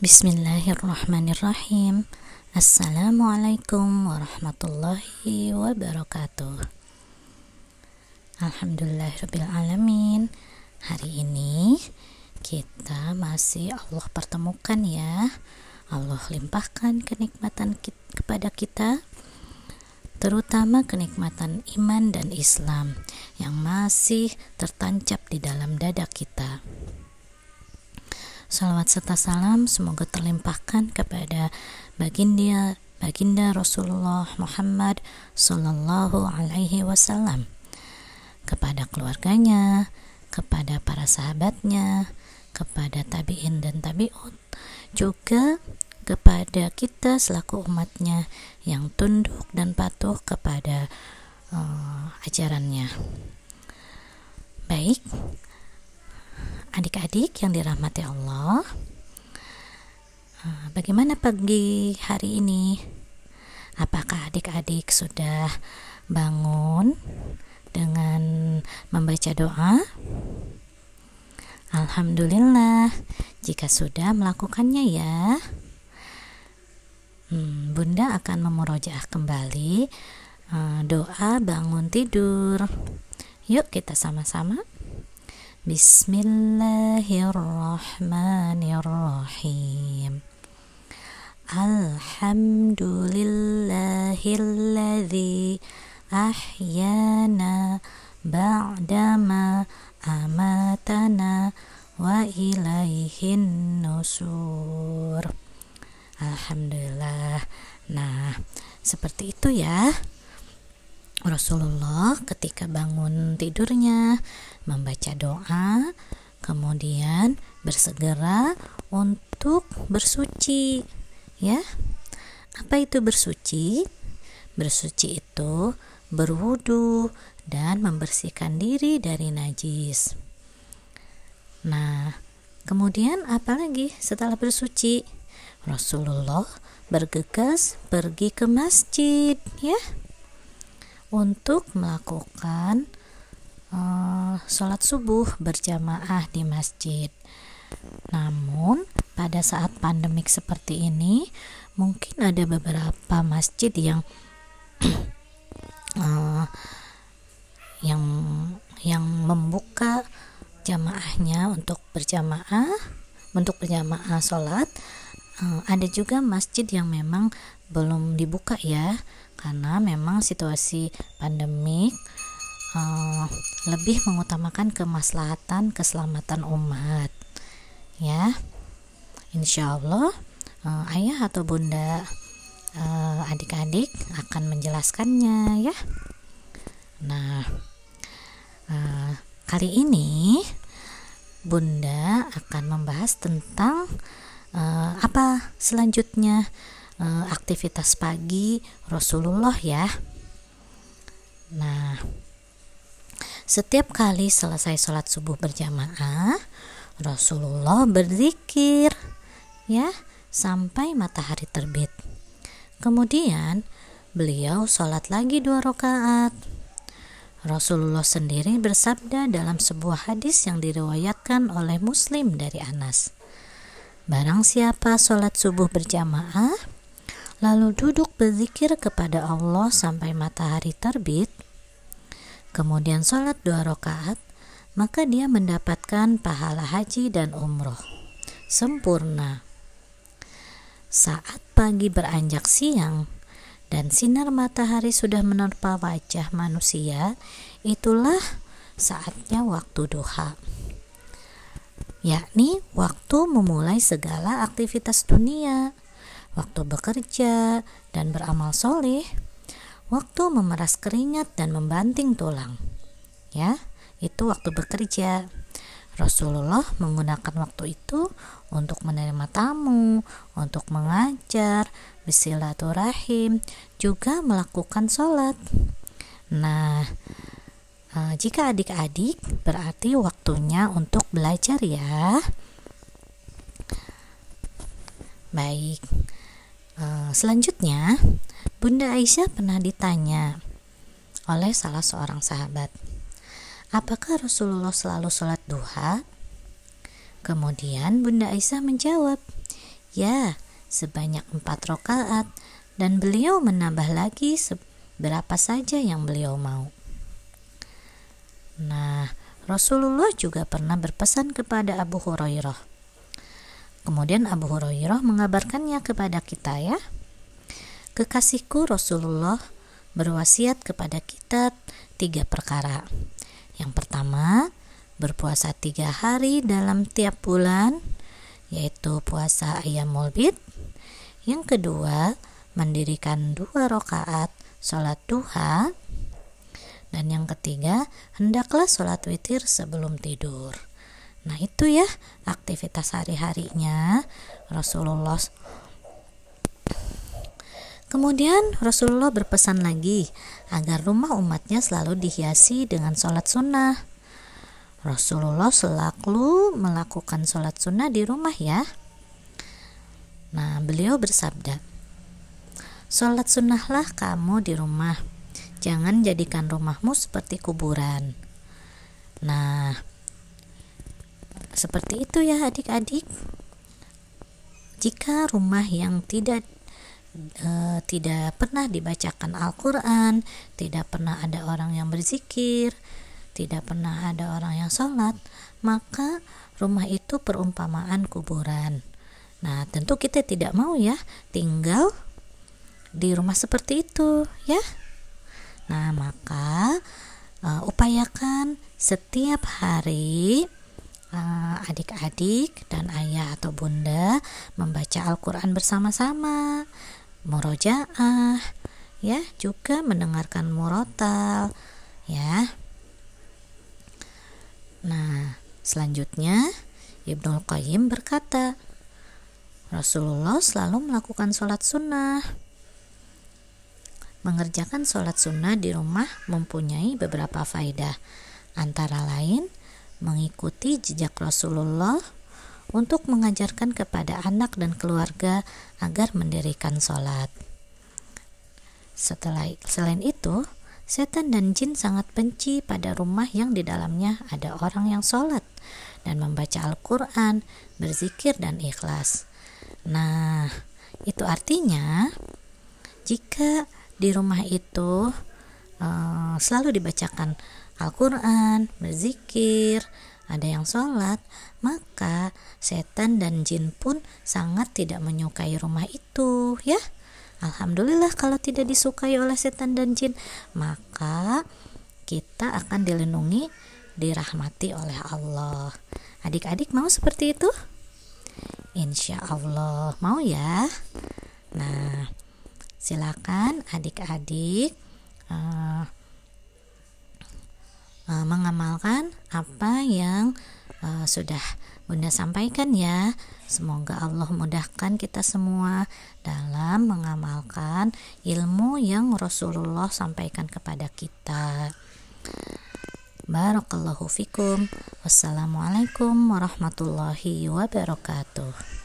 Bismillahirrahmanirrahim. Assalamualaikum warahmatullahi wabarakatuh. Alhamdulillahirrahmanirrahim Hari ini kita masih Allah pertemukan ya. Allah limpahkan kenikmatan kepada kita terutama kenikmatan iman dan Islam yang masih tertancap di dalam dada kita. Salawat serta salam semoga terlimpahkan kepada baginda baginda Rasulullah Muhammad Sallallahu Alaihi Wasallam kepada keluarganya, kepada para sahabatnya, kepada tabiin dan tabiut, juga kepada kita selaku umatnya yang tunduk dan patuh kepada uh, ajarannya. Baik, adik-adik yang dirahmati Allah ah, bagaimana pagi hari ini? Apakah adik-adik sudah bangun dengan membaca doa? Alhamdulillah jika sudah melakukannya ya. Hmm, Bunda akan memurojaah kembali uh, doa bangun tidur. Yuk kita sama-sama Bismillahirrahmanirrahim. Alhamdulillahilladzi ahyana ba'dama amatana wa ilaihin nusur. Alhamdulillah. Nah seperti itu ya Rasulullah ketika bangun tidurnya membaca doa, kemudian bersegera untuk bersuci. Ya. Apa itu bersuci? Bersuci itu berwudu dan membersihkan diri dari najis. Nah, kemudian apa lagi setelah bersuci? Rasulullah bergegas pergi ke masjid, ya untuk melakukan uh, sholat subuh berjamaah di masjid. Namun, pada saat pandemik seperti ini, mungkin ada beberapa masjid yang uh, yang yang membuka jamaahnya untuk berjamaah, untuk berjamaah sholat. Uh, ada juga masjid yang memang belum dibuka ya karena memang situasi pandemik uh, lebih mengutamakan kemaslahatan keselamatan umat ya. Insya Allah uh, ayah atau bunda uh, adik-adik akan menjelaskannya ya. Nah uh, kali ini bunda akan membahas tentang uh, apa selanjutnya uh, aktivitas pagi Rasulullah ya. Nah, setiap kali selesai sholat subuh berjamaah, Rasulullah berzikir ya sampai matahari terbit. Kemudian beliau sholat lagi dua rakaat. Rasulullah sendiri bersabda dalam sebuah hadis yang diriwayatkan oleh Muslim dari Anas. Barang siapa sholat subuh berjamaah, lalu duduk berzikir kepada Allah sampai matahari terbit, kemudian sholat dua rakaat, maka dia mendapatkan pahala haji dan umroh sempurna. Saat pagi beranjak siang dan sinar matahari sudah menerpa wajah manusia, itulah saatnya waktu duha yakni waktu memulai segala aktivitas dunia waktu bekerja dan beramal soleh, waktu memeras keringat dan membanting tulang. Ya, itu waktu bekerja. Rasulullah menggunakan waktu itu untuk menerima tamu, untuk mengajar, bersilaturahim, juga melakukan sholat. Nah, eh, jika adik-adik berarti waktunya untuk belajar ya. Baik, Eh, selanjutnya, Bunda Aisyah pernah ditanya oleh salah seorang sahabat, apakah Rasulullah selalu sholat duha? Kemudian Bunda Aisyah menjawab, Ya, sebanyak empat rakaat dan beliau menambah lagi berapa saja yang beliau mau. Nah, Rasulullah juga pernah berpesan kepada Abu Hurairah. Kemudian Abu Hurairah mengabarkannya kepada kita ya. Kekasihku Rasulullah berwasiat kepada kita tiga perkara. Yang pertama, berpuasa tiga hari dalam tiap bulan, yaitu puasa ayam mulbit. Yang kedua, mendirikan dua rakaat sholat duha. Dan yang ketiga, hendaklah sholat witir sebelum tidur. Nah itu ya aktivitas hari-harinya Rasulullah Kemudian Rasulullah berpesan lagi agar rumah umatnya selalu dihiasi dengan sholat sunnah. Rasulullah selalu melakukan sholat sunnah di rumah ya. Nah, beliau bersabda, Sholat sunnahlah kamu di rumah, jangan jadikan rumahmu seperti kuburan. Nah, seperti itu ya adik-adik. Jika rumah yang tidak e, tidak pernah dibacakan Al-Quran, tidak pernah ada orang yang berzikir, tidak pernah ada orang yang sholat, maka rumah itu perumpamaan kuburan. Nah, tentu kita tidak mau ya tinggal di rumah seperti itu, ya. Nah, maka uh, upayakan setiap hari uh, adik-adik dan ayah atau bunda membaca Al-Quran bersama-sama, murojaah, ya, juga mendengarkan murotal, ya. Nah, selanjutnya Ibnul Qayyim berkata, Rasulullah selalu melakukan sholat sunnah. Mengerjakan sholat sunnah di rumah mempunyai beberapa faedah, antara lain mengikuti jejak Rasulullah untuk mengajarkan kepada anak dan keluarga agar mendirikan sholat. Setelah selain itu, Setan dan jin sangat benci pada rumah yang di dalamnya ada orang yang sholat dan membaca Al-Quran, berzikir, dan ikhlas. Nah, itu artinya jika di rumah itu uh, selalu dibacakan Al-Quran, berzikir, ada yang sholat, maka setan dan jin pun sangat tidak menyukai rumah itu, ya. Alhamdulillah kalau tidak disukai oleh setan dan jin, maka kita akan dilindungi, dirahmati oleh Allah. Adik-adik mau seperti itu? Insya Allah mau ya. Nah, silakan adik-adik uh, uh, mengamalkan apa yang uh, sudah Bunda sampaikan ya. Semoga Allah mudahkan kita semua dalam mengamalkan ilmu yang Rasulullah sampaikan kepada kita. Barakallahu fikum. Wassalamualaikum warahmatullahi wabarakatuh.